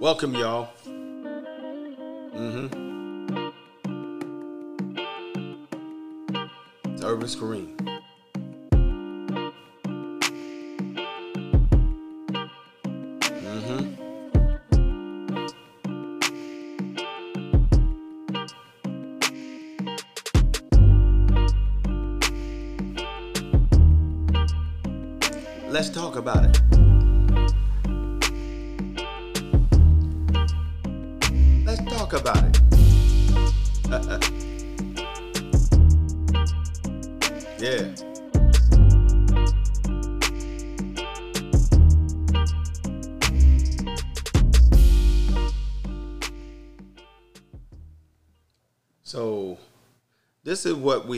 Welcome, y'all. Mm-hmm. It's Urban. Mm-hmm. Let's talk about it.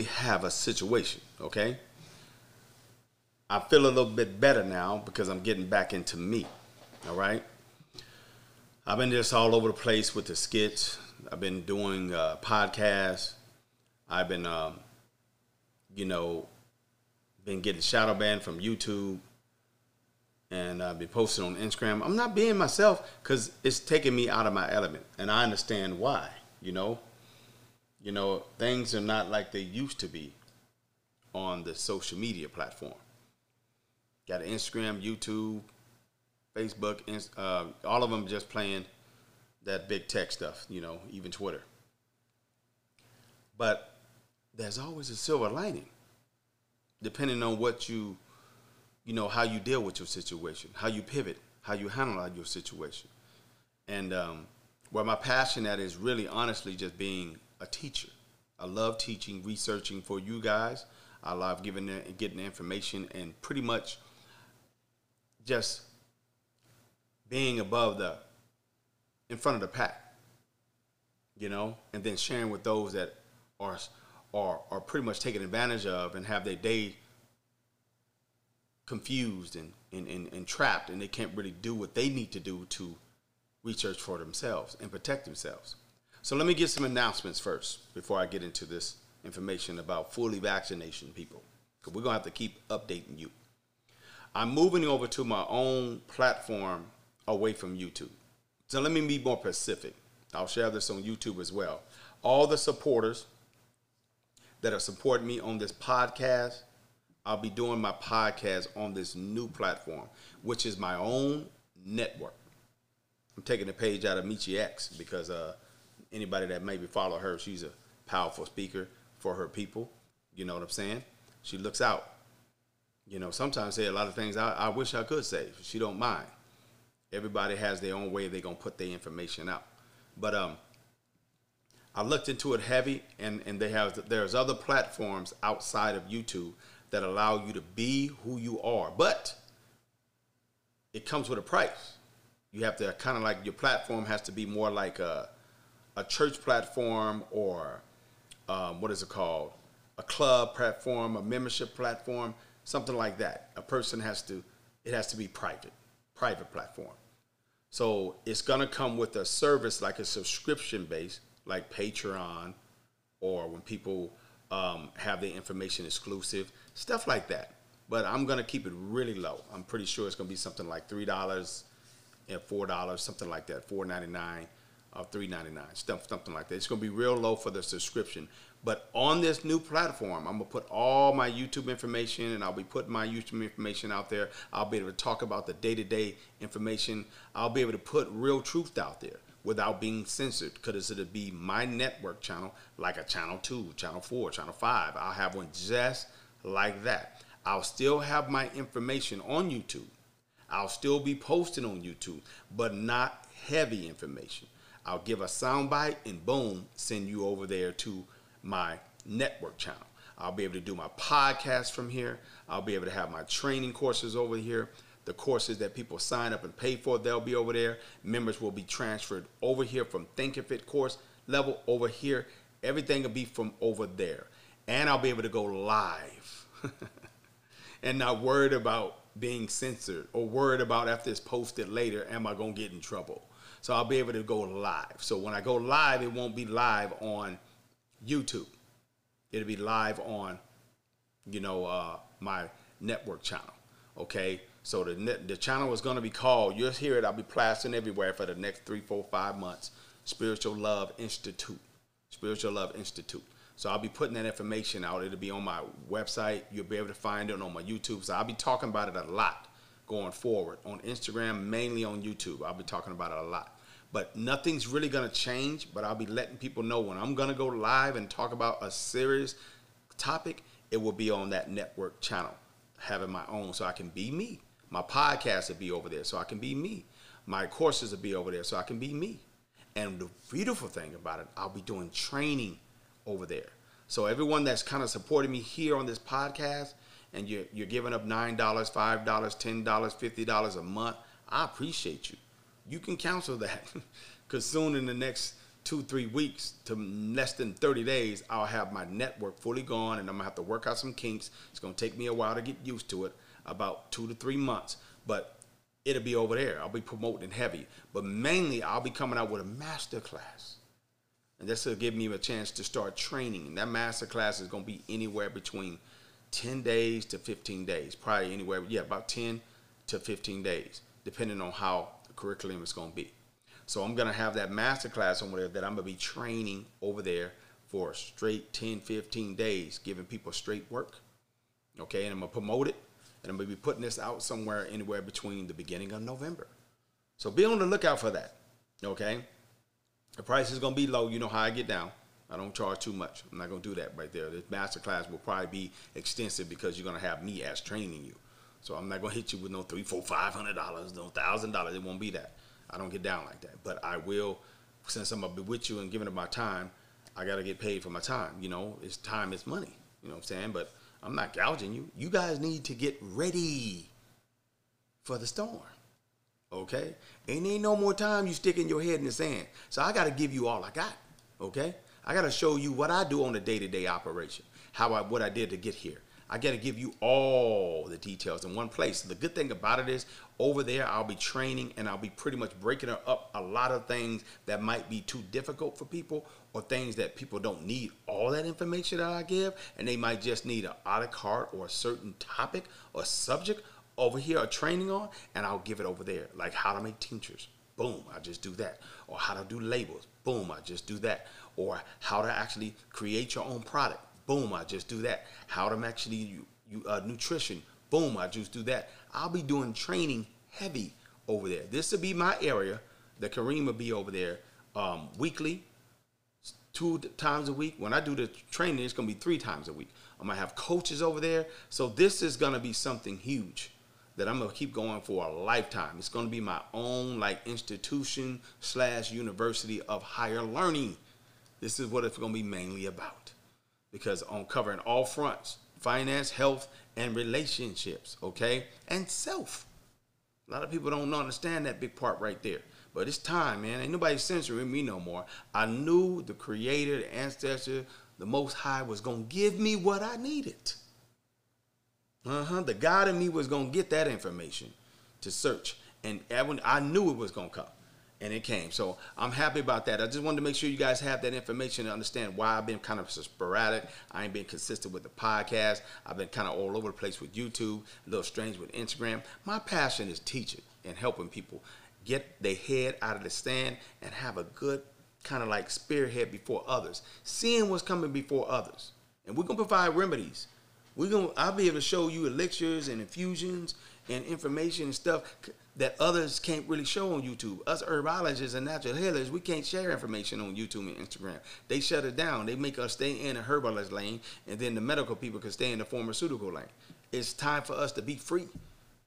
Have a situation, okay? I feel a little bit better now because I'm getting back into me, all right? I've been just all over the place with the skits. I've been doing uh, podcasts. I've been, um, you know, been getting shadow banned from YouTube, and I've been posting on Instagram. I'm not being myself because it's taking me out of my element, and I understand why. You know, you know, things are not like they used to be on the social media platform. Got Instagram, YouTube, Facebook, uh, all of them just playing that big tech stuff, you know, even Twitter. But there's always a silver lining, depending on what you, you know, how you deal with your situation, how you pivot, how you handle your situation. And um, where my passion at is really honestly just being a teacher. I love teaching, researching for you guys. I love giving the, getting the information and pretty much just being above the in front of the pack you know and then sharing with those that are are are pretty much taken advantage of and have their day confused and, and, and, and trapped and they can't really do what they need to do to research for themselves and protect themselves so let me get some announcements first before i get into this information about fully vaccination people because we're going to have to keep updating you i'm moving over to my own platform away from youtube so let me be more specific. I'll share this on YouTube as well. All the supporters that are supporting me on this podcast, I'll be doing my podcast on this new platform, which is my own network. I'm taking a page out of Michi X because uh, anybody that maybe follow her, she's a powerful speaker for her people. You know what I'm saying? She looks out. You know, sometimes say a lot of things I, I wish I could say. She don't mind. Everybody has their own way they're gonna put their information out. But um, I looked into it heavy, and and they have there's other platforms outside of YouTube that allow you to be who you are, but it comes with a price. You have to kind of like your platform has to be more like a a church platform or um, what is it called? A club platform, a membership platform, something like that. A person has to it has to be private private platform. So it's going to come with a service like a subscription base, like Patreon, or when people um, have their information exclusive, stuff like that. But I'm going to keep it really low. I'm pretty sure it's going to be something like $3 and $4, something like that, $4.99 or $3.99, stuff, something like that. It's going to be real low for the subscription. But on this new platform, I'm gonna put all my YouTube information and I'll be putting my YouTube information out there. I'll be able to talk about the day to day information. I'll be able to put real truth out there without being censored because it'll be my network channel, like a channel two, channel four, channel five. I'll have one just like that. I'll still have my information on YouTube. I'll still be posting on YouTube, but not heavy information. I'll give a soundbite and boom, send you over there to my network channel. I'll be able to do my podcast from here. I'll be able to have my training courses over here. The courses that people sign up and pay for, they'll be over there. Members will be transferred over here from Thinkific course level over here. Everything will be from over there. And I'll be able to go live and not worried about being censored or worried about after it's posted later, am I going to get in trouble? So I'll be able to go live. So when I go live, it won't be live on YouTube. It'll be live on, you know, uh, my network channel. Okay, So the net, the channel is going to be called. You'll hear it. I'll be plastering everywhere for the next three, four, five months. Spiritual Love Institute. Spiritual Love Institute. So I'll be putting that information out. It'll be on my website. You'll be able to find it on my YouTube. So I'll be talking about it a lot going forward on Instagram, mainly on YouTube. I'll be talking about it a lot. But nothing's really going to change, but I'll be letting people know when I'm going to go live and talk about a serious topic, it will be on that network channel, having my own so I can be me. My podcast will be over there so I can be me. My courses will be over there so I can be me. And the beautiful thing about it, I'll be doing training over there. So everyone that's kind of supporting me here on this podcast, and you're, you're giving up $9, $5, $10, $50 a month, I appreciate you. You can cancel that because soon in the next two, three weeks to less than 30 days, I'll have my network fully gone and I'm gonna have to work out some kinks. It's gonna take me a while to get used to it, about two to three months, but it'll be over there. I'll be promoting heavy, but mainly I'll be coming out with a master class and this will give me a chance to start training. And that master class is going to be anywhere between 10 days to 15 days, probably anywhere, yeah, about 10 to 15 days, depending on how the curriculum is going to be. So I'm going to have that master class over there that I'm going to be training over there for straight 10, 15 days, giving people straight work. Okay, and I'm going to promote it, and I'm going to be putting this out somewhere anywhere between the beginning of November. So be on the lookout for that. Okay. The price is gonna be low. You know how I get down. I don't charge too much. I'm not gonna do that right there. This master class will probably be extensive because you're gonna have me as training you. So I'm not gonna hit you with no three, four, five hundred dollars, no thousand dollars. It won't be that. I don't get down like that. But I will, since I'm gonna be with you and giving up my time, I gotta get paid for my time. You know, it's time it's money. You know what I'm saying? But I'm not gouging you. You guys need to get ready for the storm. Okay? And ain't no more time you sticking your head in the sand. So I got to give you all I got. Okay? I got to show you what I do on a day to day operation, how I, what I did to get here. I got to give you all the details in one place. The good thing about it is, over there, I'll be training and I'll be pretty much breaking up a lot of things that might be too difficult for people or things that people don't need all that information that I give and they might just need an a carte or a certain topic or subject over here a training on and I'll give it over there. Like how to make tinctures. Boom, I just do that. Or how to do labels. Boom, I just do that. Or how to actually create your own product. Boom, I just do that. How to actually you, you uh, nutrition. Boom, I just do that. I'll be doing training heavy over there. This will be my area. The Kareem will be over there um, weekly, two times a week. When I do the training, it's gonna be three times a week. I'm gonna have coaches over there. So this is gonna be something huge that I'm gonna keep going for a lifetime. It's gonna be my own like institution slash university of higher learning. This is what it's gonna be mainly about. Because on covering all fronts, finance, health, and relationships, okay? And self. A lot of people don't understand that big part right there. But it's time, man. Ain't nobody censoring me no more. I knew the creator, the ancestor, the most high was gonna give me what I needed. Uh-huh. The God in me was gonna get that information to search. And I knew it was gonna come. And it came. So I'm happy about that. I just wanted to make sure you guys have that information to understand why I've been kind of sporadic. I ain't been consistent with the podcast. I've been kind of all over the place with YouTube, a little strange with Instagram. My passion is teaching and helping people get their head out of the sand and have a good kind of like spearhead before others, seeing what's coming before others. And we're gonna provide remedies we're gonna I'll be able to show you elixirs and infusions and information and stuff that others can't really show on YouTube. Us herbologists and natural healers, we can't share information on YouTube and Instagram. They shut it down. They make us stay in the herbalist lane, and then the medical people can stay in the pharmaceutical lane. It's time for us to be free.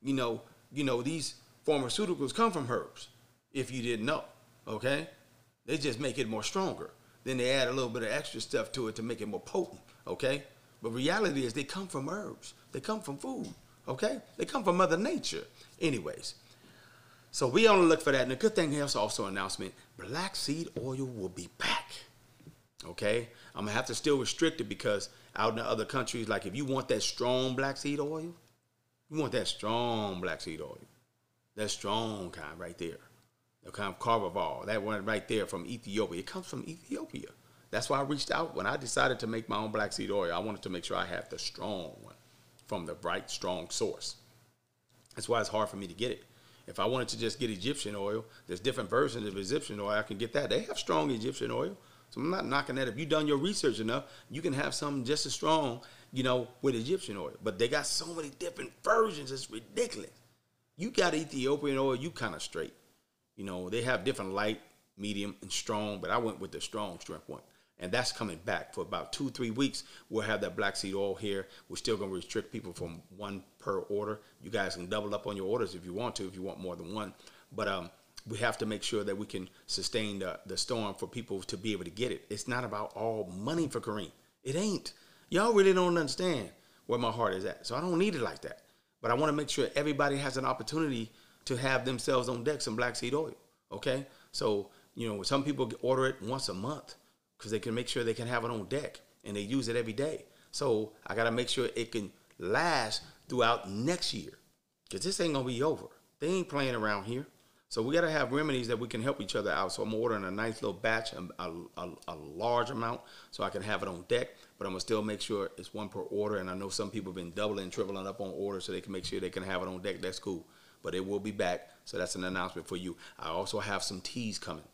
You know, you know these pharmaceuticals come from herbs. If you didn't know, okay, they just make it more stronger. Then they add a little bit of extra stuff to it to make it more potent. Okay, but reality is they come from herbs. They come from food. Okay? They come from Mother Nature. Anyways. So we on the look for that. And the good thing is also announcement, black seed oil will be back. Okay? I'm gonna have to still restrict it because out in the other countries, like if you want that strong black seed oil, you want that strong black seed oil. That strong kind right there. The kind of carvacrol. That one right there from Ethiopia. It comes from Ethiopia. That's why I reached out when I decided to make my own black seed oil. I wanted to make sure I had the strong one from the right, strong source. That's why it's hard for me to get it. If I wanted to just get Egyptian oil, there's different versions of Egyptian oil. I can get that. They have strong Egyptian oil. So I'm not knocking that. If you've done your research enough, you can have something just as strong, you know, with Egyptian oil. But they got so many different versions. It's ridiculous. You got Ethiopian oil, you kind of straight. You know, they have different light, medium, and strong, but I went with the strong strength one and that's coming back for about two three weeks. We'll have that black seed oil here. We're still going to restrict people from one per order. You guys can double up on your orders if you want to if you want more than one. But um, we have to make sure that we can sustain the, the storm for people to be able to get it. It's not about all money for kareem. It ain't. Y'all really don't understand where my heart is at. So i don't need it like that. But i want to make sure everybody has an opportunity to have themselves on deck some black seed oil okay? So you know some people order it once a month because they can make sure they can have it on deck and they use it every day. So I got to make sure it can last throughout next year because this ain't gonna be over. They ain't playing around here. So we got to have remedies that we can help each other out. So I'm ordering a nice little batch, um, a, a, a, large amount, so I can have it on deck. But I'm gonna still make sure it's one per order. And I know some people have been doubling, tripling up on orders, so they can make sure they can have it on deck. That's cool. But it will be back. So that's an announcement for you. I also have some teas coming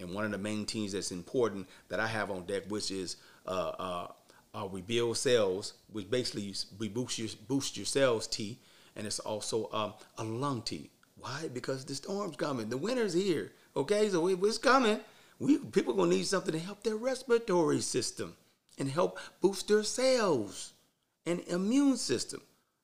and one of the main teams that's important that I have on deck, which is uh, uh, uh, rebuild cells, which basically we boost your boost your cells tea, and it's also um, a lung tea. Why? Because the storm's coming, the winter's here. Okay, so it, it's coming. We people gonna need something to help their respiratory system and help boost their cells and immune system.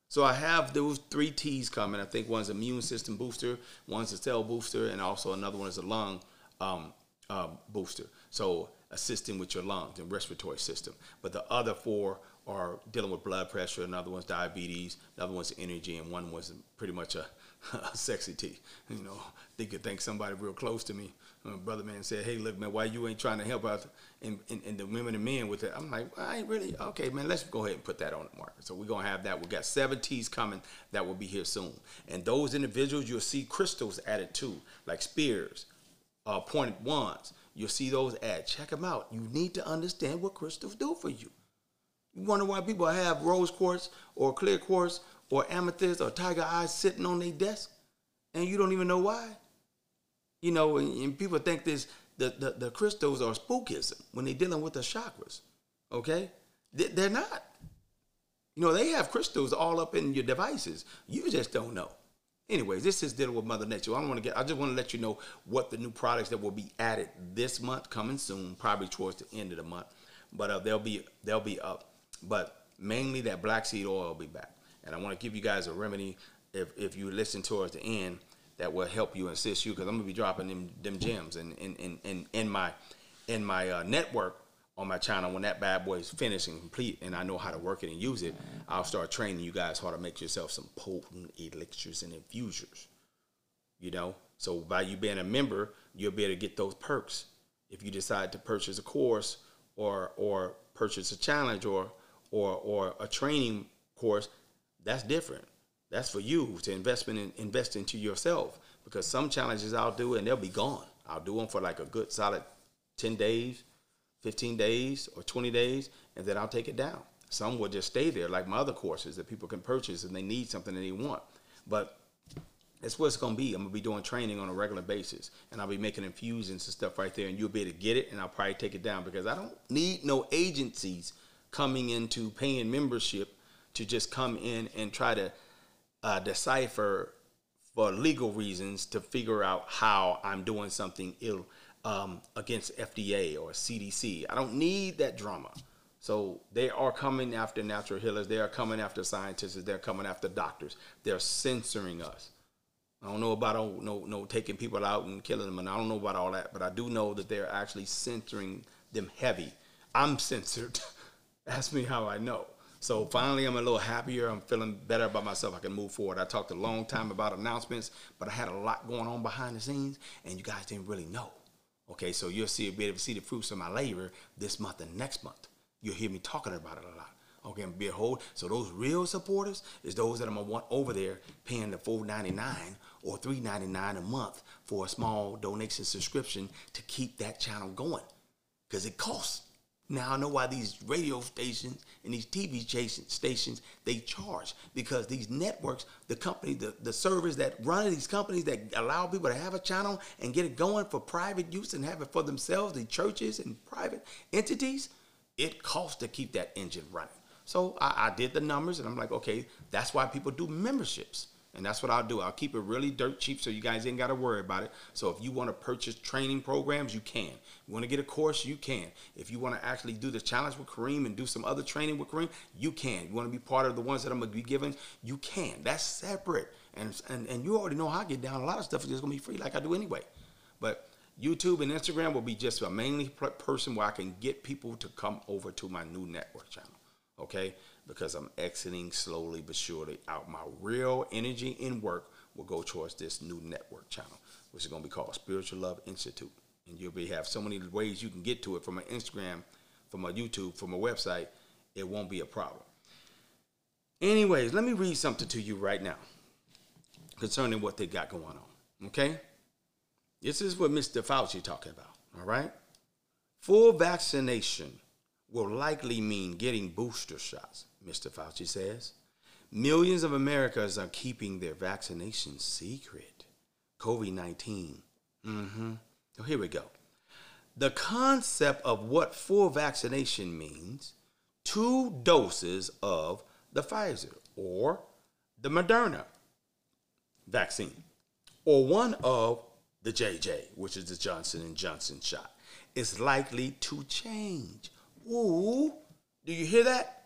So I have those three teas coming. I think one's immune system booster, one's a cell booster, and also another one is a lung um, um, booster. So assisting with your lungs and respiratory system. But the other four are dealing with blood pressure, another one's diabetes, another one's energy, and one was pretty much a, a sexy tea. You know, they could think somebody real close to me. Uh, brother man said, "Hey, look, man, why you ain't trying to help out and, the women and men with it?" I'm like, well, "I ain't really okay, man. Let's go ahead and put that on the market." So we're gonna have that. We got seven teas coming that will be here soon, and those individuals you'll see crystals added too, like spears, uh, pointed wands. You'll see those ads. Check them out. You need to understand what crystals do for you. You wonder why people have rose quartz or clear quartz or amethyst or tiger eyes sitting on their desk and you don't even know why? You know, and, people think this the, the, the, crystals are spookism when they're dealing with the chakras. Okay? They, they're not. You know, they have crystals all up in your devices. You just don't know. Anyways, this is dealing with Mother Nature. I don't want to get. I just want to let you know what the new products that will be added this month, coming soon, probably towards the end of the month. But uh, they'll be they'll be up. But mainly that black seed oil will be back. And I want to give you guys a remedy if if you listen towards the end that will help you and assist you because I'm gonna be dropping them them gems and in in in, in my in my uh, network on my channel when that bad boy is finished and complete and I know how to work it and use it, mm-hmm. I'll start training you guys how to make yourself some potent elixirs and infusers. You know? So by you being a member, you'll be able to get those perks. If you decide to purchase a course or or purchase a challenge or or or a training course, that's different. That's for you to investment in, invest into yourself because some challenges I'll do and they'll be gone. I'll do them for like a good solid 10 days, 15 days or 20 days, and then I'll take it down. Some will just stay there, like my other courses that people can purchase and they need something that they want. But that's what it's gonna be. I'm gonna be doing training on a regular basis, and I'll be making infusions and stuff right there, and you'll be able to get it, and I'll probably take it down because I don't need no agencies coming into paying membership to just come in and try to uh, decipher for legal reasons to figure out how I'm doing something ill um, against FDA or CDC. I don't need that drama. So they are coming after natural healers. They are coming after scientists. They're coming after doctors. They're censoring us. I don't know about oh, no no taking people out and killing them, and I don't know about all that. But I do know that they're actually censoring them heavy. I'm censored. Ask me how I know. So finally, I'm a little happier. I'm feeling better about myself. I can move forward. I talked a long time about announcements, but I had a lot going on behind the scenes, and you guys didn't really know. Okay, so you'll see be able to see the fruits of my labor this month and next month. You'll hear me talking about it a lot. Okay, and be a hold. So those real supporters is those that I'm gonna want over there paying the $4.99 or $3.99 a month for a small donation subscription to keep that channel going. Because it costs. Now I know why these radio stations and these TV stations they charge because these networks, the company, the, the servers that run these companies that allow people to have a channel and get it going for private use and have it for themselves, the churches and private entities, it costs to keep that engine running. So I, I did the numbers and I'm like, okay, that's why people do memberships. And that's what I'll do. I'll keep it really dirt cheap so you guys ain't got to worry about it. So if you want to purchase training programs, you can. You want to get a course, you can. If you want to actually do the challenge with Kareem and do some other training with Kareem, you can. You want to be part of the ones that I'm going to be giving, you can. That's separate. And, and, and you already know how I get down. A lot of stuff is just going to be free like I do anyway. But YouTube and Instagram will be just a mainly person where I can get people to come over to my new network channel. Okay? Because I'm exiting slowly but surely out. My real energy and work will go towards this new network channel, which is going to be called Spiritual Love Institute. And you'll be have so many ways you can get to it from my Instagram, from my YouTube, from my website. It won't be a problem. Anyways, let me read something to you right now concerning what they got going on. Okay? This is what Mr. Fauci talking about. All right? Full vaccination will likely mean getting booster shots. Mr. Fauci says. Millions of Americans are keeping their vaccination secret. COVID 19. Mm-hmm. So here we go. The concept of what full vaccination means two doses of the Pfizer or the Moderna vaccine or one of the JJ, which is the Johnson and Johnson shot, is likely to change. Ooh, do you hear that?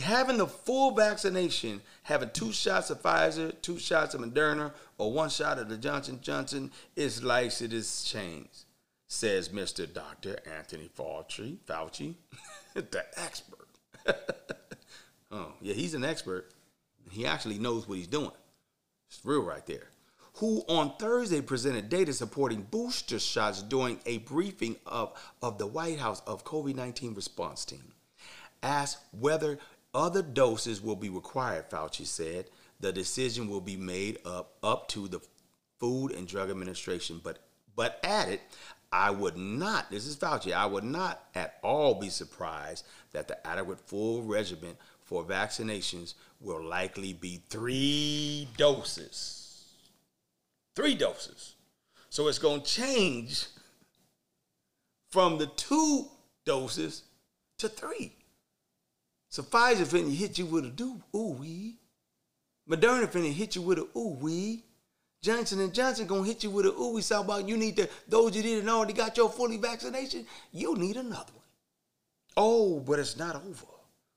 Having the full vaccination, having two shots of Pfizer, two shots of Moderna, or one shot of the Johnson Johnson is like it is changed, says Mr. Dr. Anthony Fauci, Fauci, the expert. oh, yeah, he's an expert. He actually knows what he's doing. It's real right there. Who on Thursday presented data supporting booster shots during a briefing of, of the White House of COVID 19 response team asked whether other doses will be required, Fauci said. The decision will be made up up to the Food and Drug Administration, but but added, I would not, this is Fauci, I would not at all be surprised that the adequate full regimen for vaccinations will likely be three doses. Three doses. So it's going to change from the two doses to three. So Pfizer finna hit you with a do ooh wee. Moderna finna hit you with a ooh wee. Johnson and Johnson gonna hit you with a ooh wee. So about you need to those you didn't already got your fully vaccination, you need another one. Oh, but it's not over.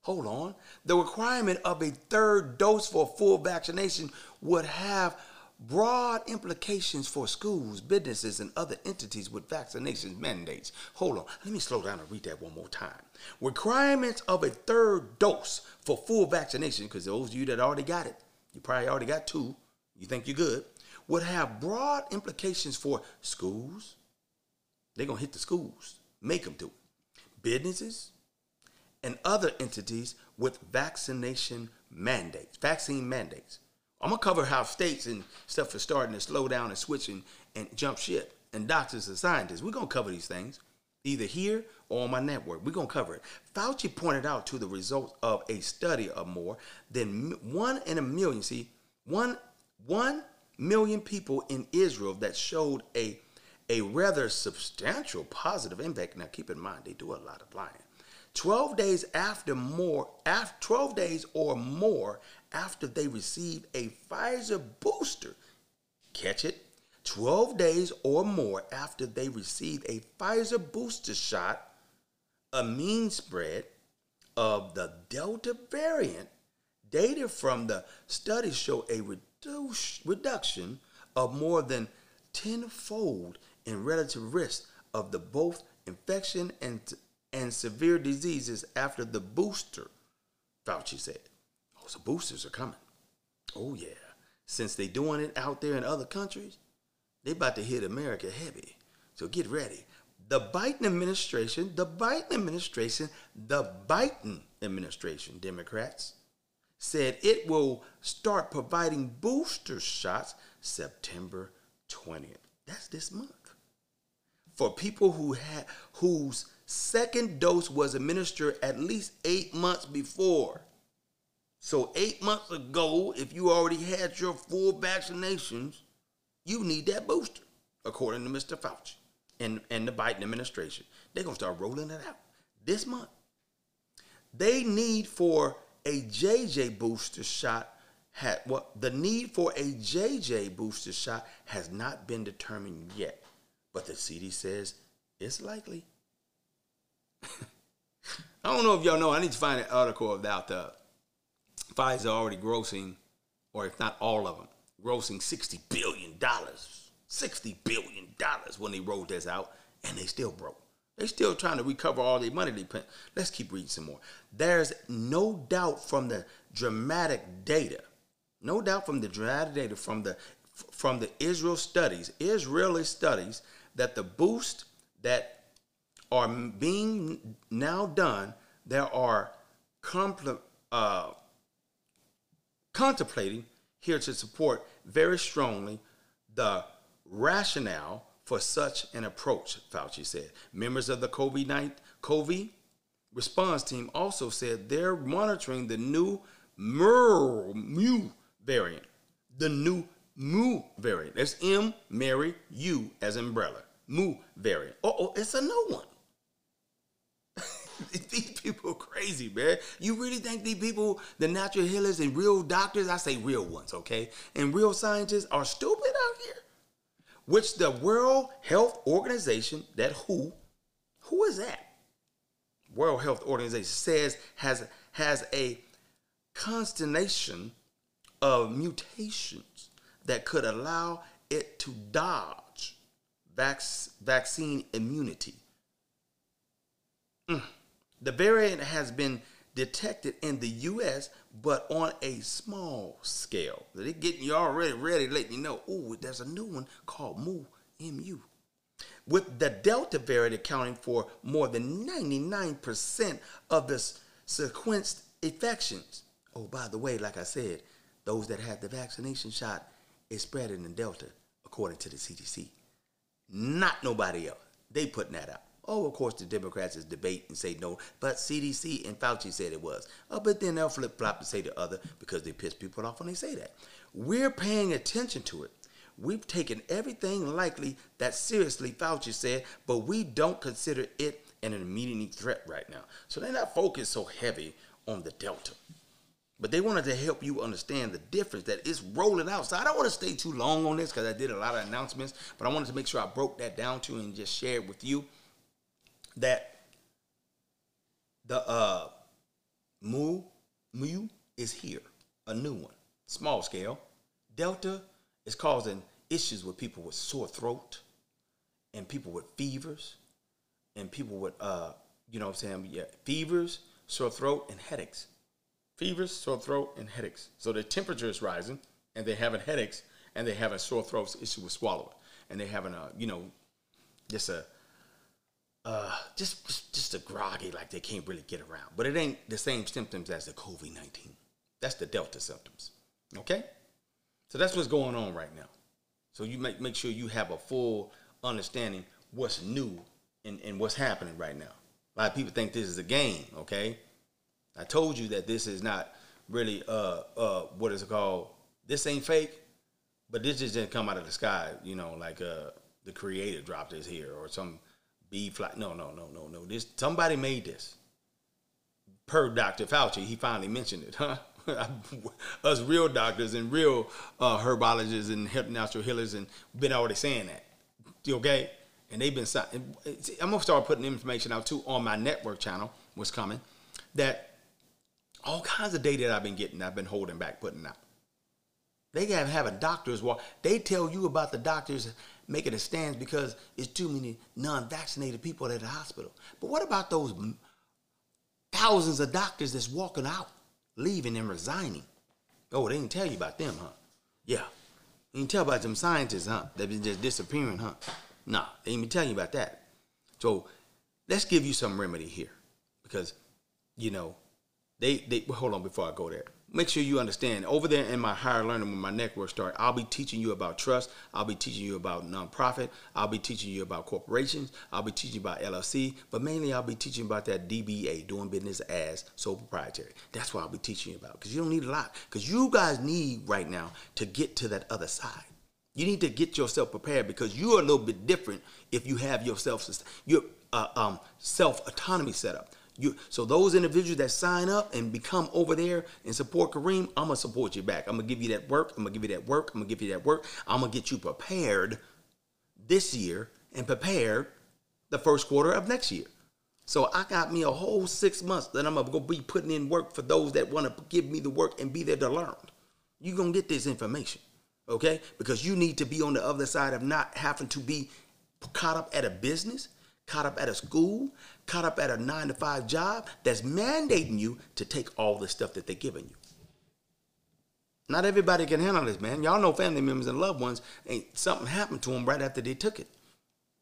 Hold on. The requirement of a third dose for full vaccination would have broad implications for schools, businesses, and other entities with vaccination mandates. Hold on, let me slow down and read that one more time. Requirements of a third dose for full vaccination, because those of you that already got it, you probably already got two, you think you're good, would have broad implications for schools. They're going to hit the schools, make them do it. Businesses and other entities with vaccination mandates, vaccine mandates. I'm gonna cover how states and stuff are starting to slow down and switch and, and jump ship, and doctors and scientists. We're gonna cover these things, either here or on my network. We're gonna cover it. Fauci pointed out to the results of a study of more than one in a million. See, one one million people in Israel that showed a a rather substantial positive impact. Now, keep in mind, they do a lot of lying. 12 days after more, after 12 days or more after they receive a Pfizer booster. Catch it? 12 days or more after they receive a Pfizer booster shot, a mean spread of the Delta variant, data from the study show a reduce, reduction of more than tenfold in relative risk of the both infection and, and severe diseases after the booster, Fauci said. Oh, so boosters are coming. Oh yeah. Since they doing it out there in other countries, they about to hit America heavy. So get ready. The Biden administration, the Biden administration, the Biden administration, Democrats, said it will start providing booster shots September 20th. That's this month. for people who had whose second dose was administered at least eight months before. So eight months ago, if you already had your full vaccinations, you need that booster, according to Mr. Fauci and, and the Biden administration. They're gonna start rolling it out this month. They need for a JJ booster shot had what well, the need for a JJ booster shot has not been determined yet, but the CD says it's likely. I don't know if y'all know. I need to find an article about the Pfizer already grossing, or if not all of them, grossing sixty billion dollars. Sixty billion dollars when they rolled this out, and they still broke. They're still trying to recover all the money they spent. Let's keep reading some more. There's no doubt from the dramatic data, no doubt from the dramatic data from the from the Israel studies, Israeli studies, that the boost that are being now done, there are compl- uh, contemplating here to support very strongly the rationale for such an approach, Fauci said. Members of the COVID-19 COVID response team also said they're monitoring the new Mu variant. The new Mu variant. That's M, Mary, U as umbrella. Mu variant. oh, it's a new one. these people are crazy, man. You really think these people, the natural healers and real doctors, I say real ones, okay, and real scientists are stupid out here? Which the World Health Organization, that who, who is that? World Health Organization says has has a constellation of mutations that could allow it to dodge vac- vaccine immunity. Mm. The variant has been detected in the U.S., but on a small scale. They're getting you already ready, letting you know, oh, there's a new one called Mu, M-U. With the Delta variant accounting for more than 99% of the sequenced infections. Oh, by the way, like I said, those that had the vaccination shot is spreading in the Delta, according to the CDC. Not nobody else. They putting that out. Oh, of course, the Democrats is debate and say no, but CDC and Fauci said it was. Oh, but then they'll flip flop and say the other because they piss people off when they say that. We're paying attention to it. We've taken everything likely that seriously, Fauci said, but we don't consider it an immediate threat right now. So they're not focused so heavy on the Delta. But they wanted to help you understand the difference that it's rolling out. So I don't want to stay too long on this because I did a lot of announcements, but I wanted to make sure I broke that down to you and just share it with you that the uh mu mu is here, a new one, small scale. Delta is causing issues with people with sore throat and people with fevers and people with uh you know what I'm saying yeah fevers, sore throat and headaches. Fevers, sore throat and headaches. So the temperature is rising and they're having headaches and they have a sore throat issue with swallowing and they're having a you know just a uh, just, just a groggy, like they can't really get around. But it ain't the same symptoms as the COVID nineteen. That's the Delta symptoms. Okay, so that's what's going on right now. So you make make sure you have a full understanding what's new and, and what's happening right now. A lot of people think this is a game. Okay, I told you that this is not really uh uh what is it called? This ain't fake, but this just didn't come out of the sky. You know, like uh the creator dropped this here or some Flat. No, no, no, no, no. This somebody made this. Per Dr. Fauci, he finally mentioned it, huh? Us real doctors and real uh, herbologists and natural healers and been already saying that. Okay, and they've been. I'm gonna start putting information out too on my network channel. What's coming? That all kinds of data that I've been getting, I've been holding back, putting out. They have have a doctors walk. They tell you about the doctors making a stand because it's too many non-vaccinated people at the hospital. But what about those thousands of doctors that's walking out, leaving and resigning? Oh, they didn't tell you about them, huh? Yeah. You didn't tell about them scientists, huh? They've been just disappearing, huh? Nah, they didn't even tell you about that. So let's give you some remedy here. Because, you know, they they hold on before I go there. Make sure you understand. Over there in my higher learning when my network start i'll be teaching you about trust. I'll be teaching you about nonprofit. I'll be teaching you about corporations. I'll be teaching you about llc but mainly i'll be teaching about that dba doing business as sole proprietary. That's what i'll be teaching you about because you don't need a lot because you guys need right now to get to that other side. You need to get yourself prepared because you're a little bit different if you have yourself your uh, um, self autonomy set up you, so those individuals that sign up and become over there and support Kareem, I'm gonna support you back. I'm gonna give you that work. I'm gonna give you that work. I'm gonna give you that work. I'm gonna get you prepared this year and prepared the first quarter of next year. So I got me a whole six months that I'm gonna be putting in work for those that want to give me the work and be there to learn. You're gonna get this information, okay? Because you need to be on the other side of not having to be caught up at a business caught up at a school, caught up at a nine to five job that's mandating you to take all the stuff that they're giving you. Not everybody can handle this, man. Y'all know family members and loved ones, ain't something happened to them right after they took it.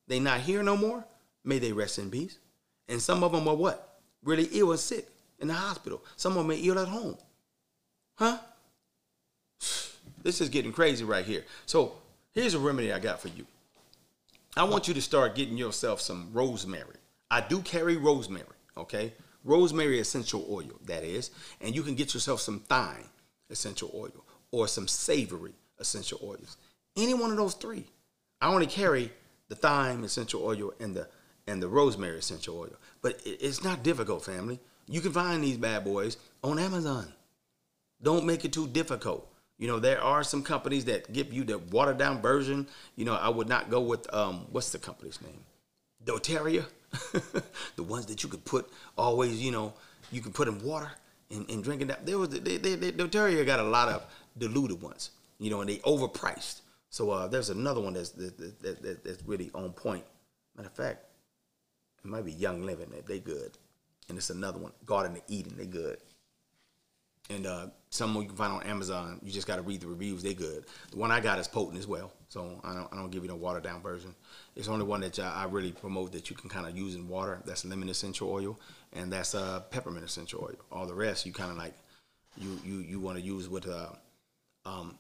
They not here no more. May they rest in peace. And some of them are what? Really ill and sick in the hospital. Some of them are ill at home. Huh? This is getting crazy right here. So here's a remedy I got for you. I want you to start getting yourself some rosemary. I do carry rosemary, okay? Rosemary essential oil, that is. And you can get yourself some thyme essential oil or some savory essential oils. Any one of those three. I only carry the thyme essential oil and the and the rosemary essential oil. But it's not difficult, family. You can find these bad boys on Amazon. Don't make it too difficult. You know, there are some companies that give you the watered down version. You know, I would not go with um, what's the company's name? doTERRA. the ones that you could put always, you know, you can put in water and, and drink it down. There was they, they, they, doTERRA got a lot of diluted ones, you know, and they overpriced. So uh, there's another one that's that, that, that's really on point. Matter of fact, it might be Young Living. They good, and it's another one, Garden of Eden. They good and uh, some you can find on Amazon. You just got to read the reviews; they good. The one I got is potent as well, so I don't, I don't give you no watered down version. It's only one that I really promote that you can kind of use in water. That's lemon essential oil, and that's uh, peppermint essential oil. All the rest you kind of like you you you want to use with uh, um,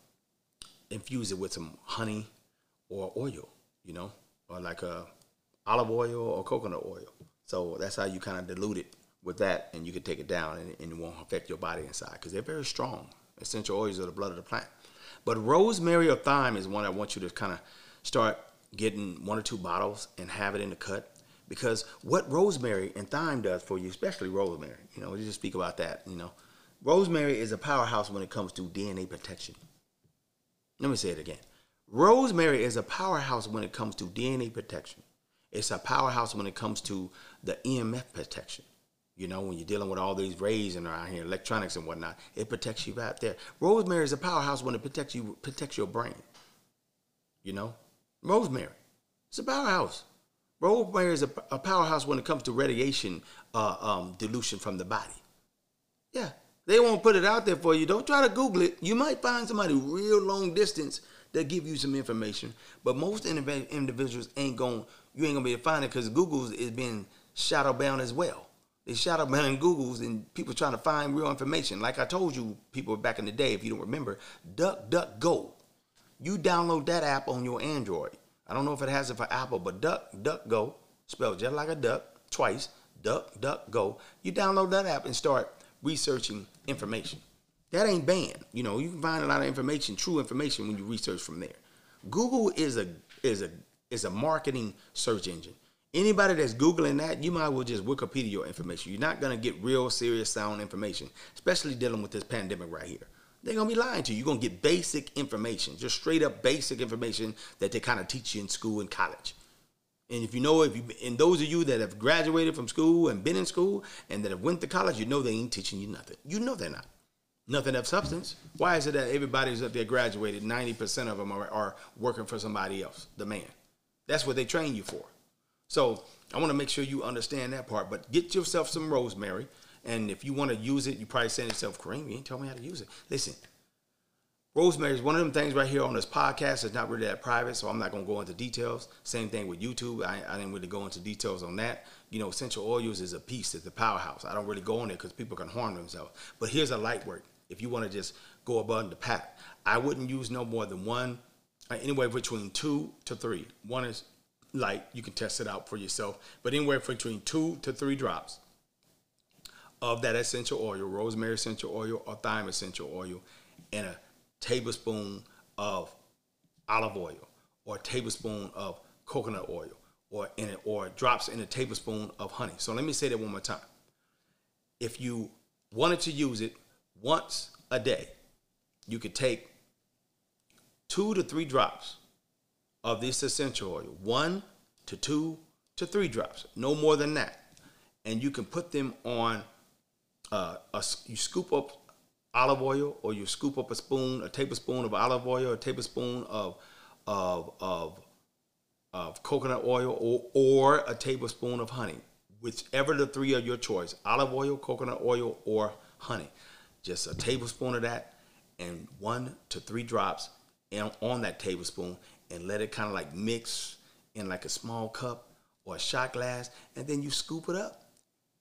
infuse it with some honey or oil, you know, or like a uh, olive oil or coconut oil. So that's how you kind of dilute it with that, and you can take it down, and, and it won't affect your body inside because they're very strong. Essential oils are the blood of the plant. But rosemary or thyme is one I want you to kind of start getting one or two bottles and have it in the cut. Because what rosemary and thyme does for you, especially rosemary, you know, we just speak about that, you know. Rosemary is a powerhouse when it comes to DNA protection. Let me say it again. Rosemary is a powerhouse when it comes to DNA protection. It's a powerhouse when it comes to the EMF protection. You know, when you're dealing with all these rays and around here, electronics and whatnot, it protects you right there. Rosemary is a powerhouse when it protects you, protects your brain. You know, rosemary, it's a powerhouse. Rosemary is a, a powerhouse when it comes to radiation uh, um, dilution from the body. Yeah, they won't put it out there for you. Don't try to Google it. You might find somebody real long distance that give you some information, but most individuals ain't going. You ain't gonna be able to find it because Google is being shadow bound as well. They shot up in Google's and people trying to find real information. Like I told you, people back in the day, if you don't remember, DuckDuckGo. You download that app on your Android. I don't know if it has it for Apple, but DuckDuckGo, spelled just like a duck, twice, DuckDuckGo. You download that app and start researching information. That ain't banned. You know, you can find a lot of information, true information, when you research from there. Google is a is a is a marketing search engine. Anybody that's Googling that, you might as well just Wikipedia your information. You're not going to get real serious sound information, especially dealing with this pandemic right here. They're going to be lying to you. You're going to get basic information, just straight up basic information that they kind of teach you in school and college. And if you know, if you, and those of you that have graduated from school and been in school and that have went to college, you know they ain't teaching you nothing. You know they're not. Nothing of substance. Why is it that everybody's up there graduated, 90% of them are, are working for somebody else, the man? That's what they train you for. So I want to make sure you understand that part. But get yourself some rosemary. And if you want to use it, you probably saying to yourself, Kareem, you ain't tell me how to use it. Listen, rosemary is one of them things right here on this podcast. It's not really that private, so I'm not going to go into details. Same thing with YouTube. I, I, didn't really go into details on that. You know, essential oils is a piece, it's a powerhouse. I don't really go on it because people can harm themselves. But here's a light work If you want to just go above the pack, I wouldn't use no more than one, uh, anywhere between two to three. One is light, you can test it out for yourself, but anywhere between two to three drops of that essential oil, rosemary essential oil or thyme essential oil, and a tablespoon of olive oil or a tablespoon of coconut oil or in it or drops in a tablespoon of honey. So let me say that one more time. If you wanted to use it once a day, you could take two to three drops of this essential oil, one to two to three drops, no more than that. And you can put them on, uh, a, you scoop up olive oil or you scoop up a spoon, a tablespoon of olive oil, a tablespoon of, of, of, of coconut oil or, or a tablespoon of honey, whichever the three are your choice, olive oil, coconut oil, or honey. Just a tablespoon of that and one to three drops on that tablespoon and let it kind of like mix in like a small cup or a shot glass, and then you scoop it up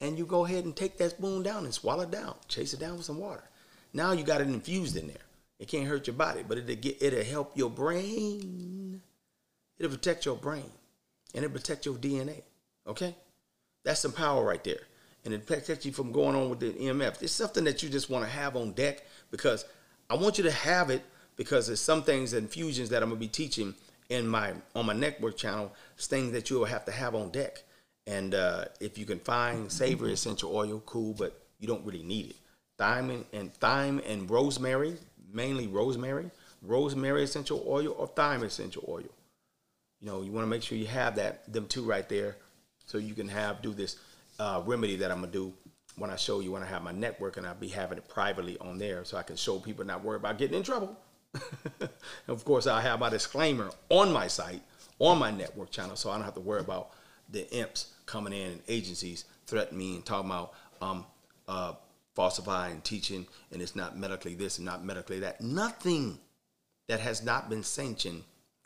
and you go ahead and take that spoon down and swallow it down. Chase it down with some water. Now you got it infused in there. It can't hurt your body, but it'll get it'll help your brain. It'll protect your brain, and it'll protect your DNA. Okay, that's some power right there, and it protects you from going on with the EMF. It's something that you just want to have on deck because I want you to have it because there's some things and fusions that I'm gonna be teaching in my on my network channel, things that you'll have to have on deck. And uh, if you can find savory essential oil, cool, but you don't really need it. Thyme and, and thyme and rosemary, mainly rosemary, rosemary essential oil or thyme essential oil. You know, you want to make sure you have that them two right there, so you can have do this uh, remedy that I'm gonna do when I show you when I have my network, and I'll be having it privately on there, so I can show people not worry about getting in trouble. Of course, I have my disclaimer on my site, on my network channel, so I don't have to worry about the imps coming in and agencies threatening me and talking about um, uh, falsifying teaching and it's not medically this and not medically that. Nothing that has not been sanctioned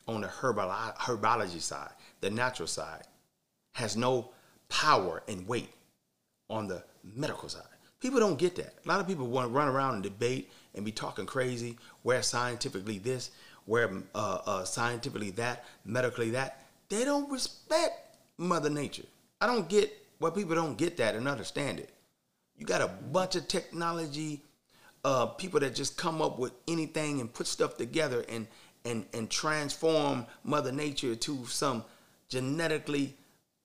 on the herbolo- herbology side, the natural side, has no power and weight on the medical side. People don't get that. A lot of people want to run around and debate and be talking crazy, where scientifically this, where uh, uh, scientifically that, medically that. They don't respect Mother Nature. I don't get why people don't get that and understand it. You got a bunch of technology uh, people that just come up with anything and put stuff together and and and transform Mother Nature to some genetically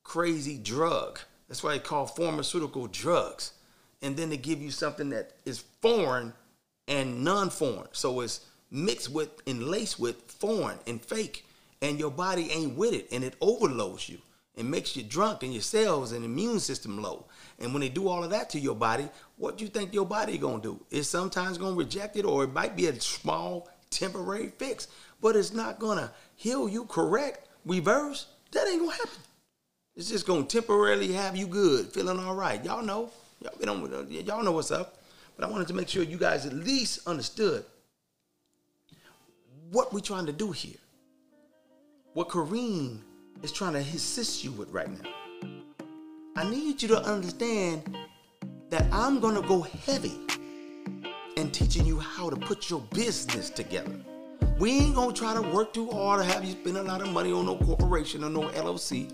crazy drug. That's why they call pharmaceutical drugs. And then they give you something that is foreign and non-foreign. So it's mixed with and laced with foreign and fake, and your body ain't with it, and it overloads you and makes you drunk and your cells and immune system low. And when they do all of that to your body, what do you think your body gonna do? It's sometimes gonna reject it, or it might be a small temporary fix, but it's not gonna heal you, correct, reverse. That ain't gonna happen. It's just gonna temporarily have you good, feeling all right. Y'all know, y'all, y'all know what's up. But I wanted to make sure you guys at least understood what we're trying to do here. What Kareem is trying to assist you with right now. I need you to understand that I'm going to go heavy in teaching you how to put your business together. We ain't going to try to work too hard to have you spend a lot of money on no corporation or no LLC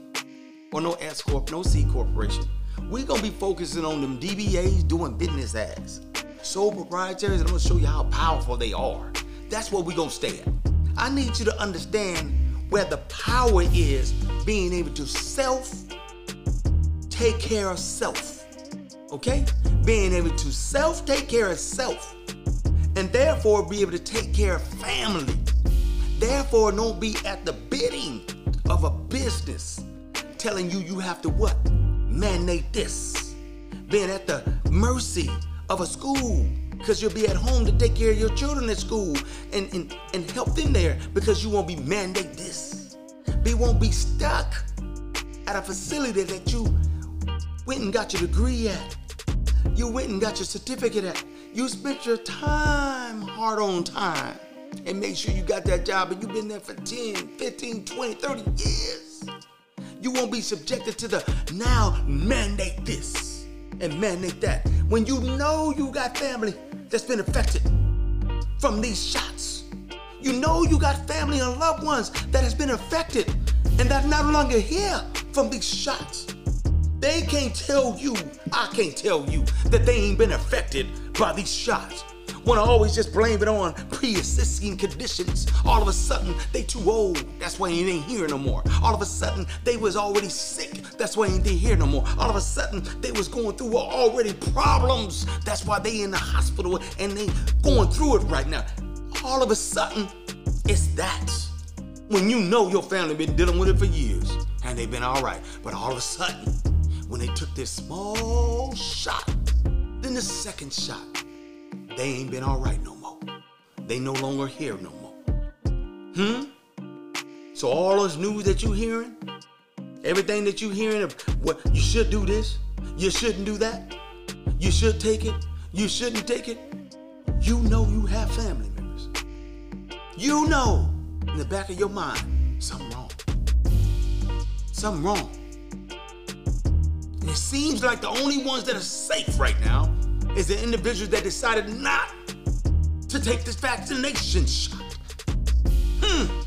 or no S Corp, no C Corporation. We're to be focusing on them DBAs doing business as sole proprietaries, and I'm gonna show you how powerful they are. That's where we're gonna stay at. I need you to understand where the power is being able to self take care of self. Okay? Being able to self take care of self and therefore be able to take care of family. Therefore, don't be at the bidding of a business telling you you have to what? Mandate this. Being at the mercy of a school because you'll be at home to take care of your children at school and, and, and help them there because you won't be mandate this. We won't be stuck at a facility that you went and got your degree at. You went and got your certificate at. You spent your time, hard on time, and make sure you got that job and you've been there for 10, 15, 20, 30 years. You won't be subjected to the now mandate this and mandate that. When you know you got family, that's been affected from these shots. You know you got family and loved ones that has been affected and that no longer here from these shots. They can't tell you, I can't tell you, that they ain't been affected by these shots. Wanna always just blame it on pre-existing conditions. All of a sudden, they too old. That's why they ain't here no more. All of a sudden, they was already sick. That's why they ain't here no more. All of a sudden, they was going through already problems. That's why they in the hospital and they going through it right now. All of a sudden, it's that. When you know your family been dealing with it for years and they've been all right, but all of a sudden, when they took this small shot, then the second shot, they ain't been all right no more. They no longer here no more. Hmm? So all this news that you hearing, everything that you hearing of what you should do this, you shouldn't do that, you should take it, you shouldn't take it. You know you have family members. You know in the back of your mind something wrong. Something wrong. And it seems like the only ones that are safe right now is the individuals that decided not to take this vaccination shot. Hmm.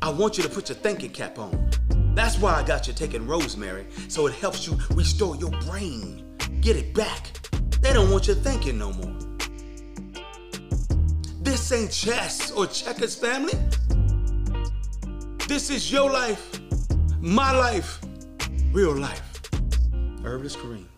I want you to put your thinking cap on. That's why I got you taking rosemary, so it helps you restore your brain, get it back. They don't want you thinking no more. This ain't chess or checkers, family. This is your life, my life, real life. Herbalist Kareem.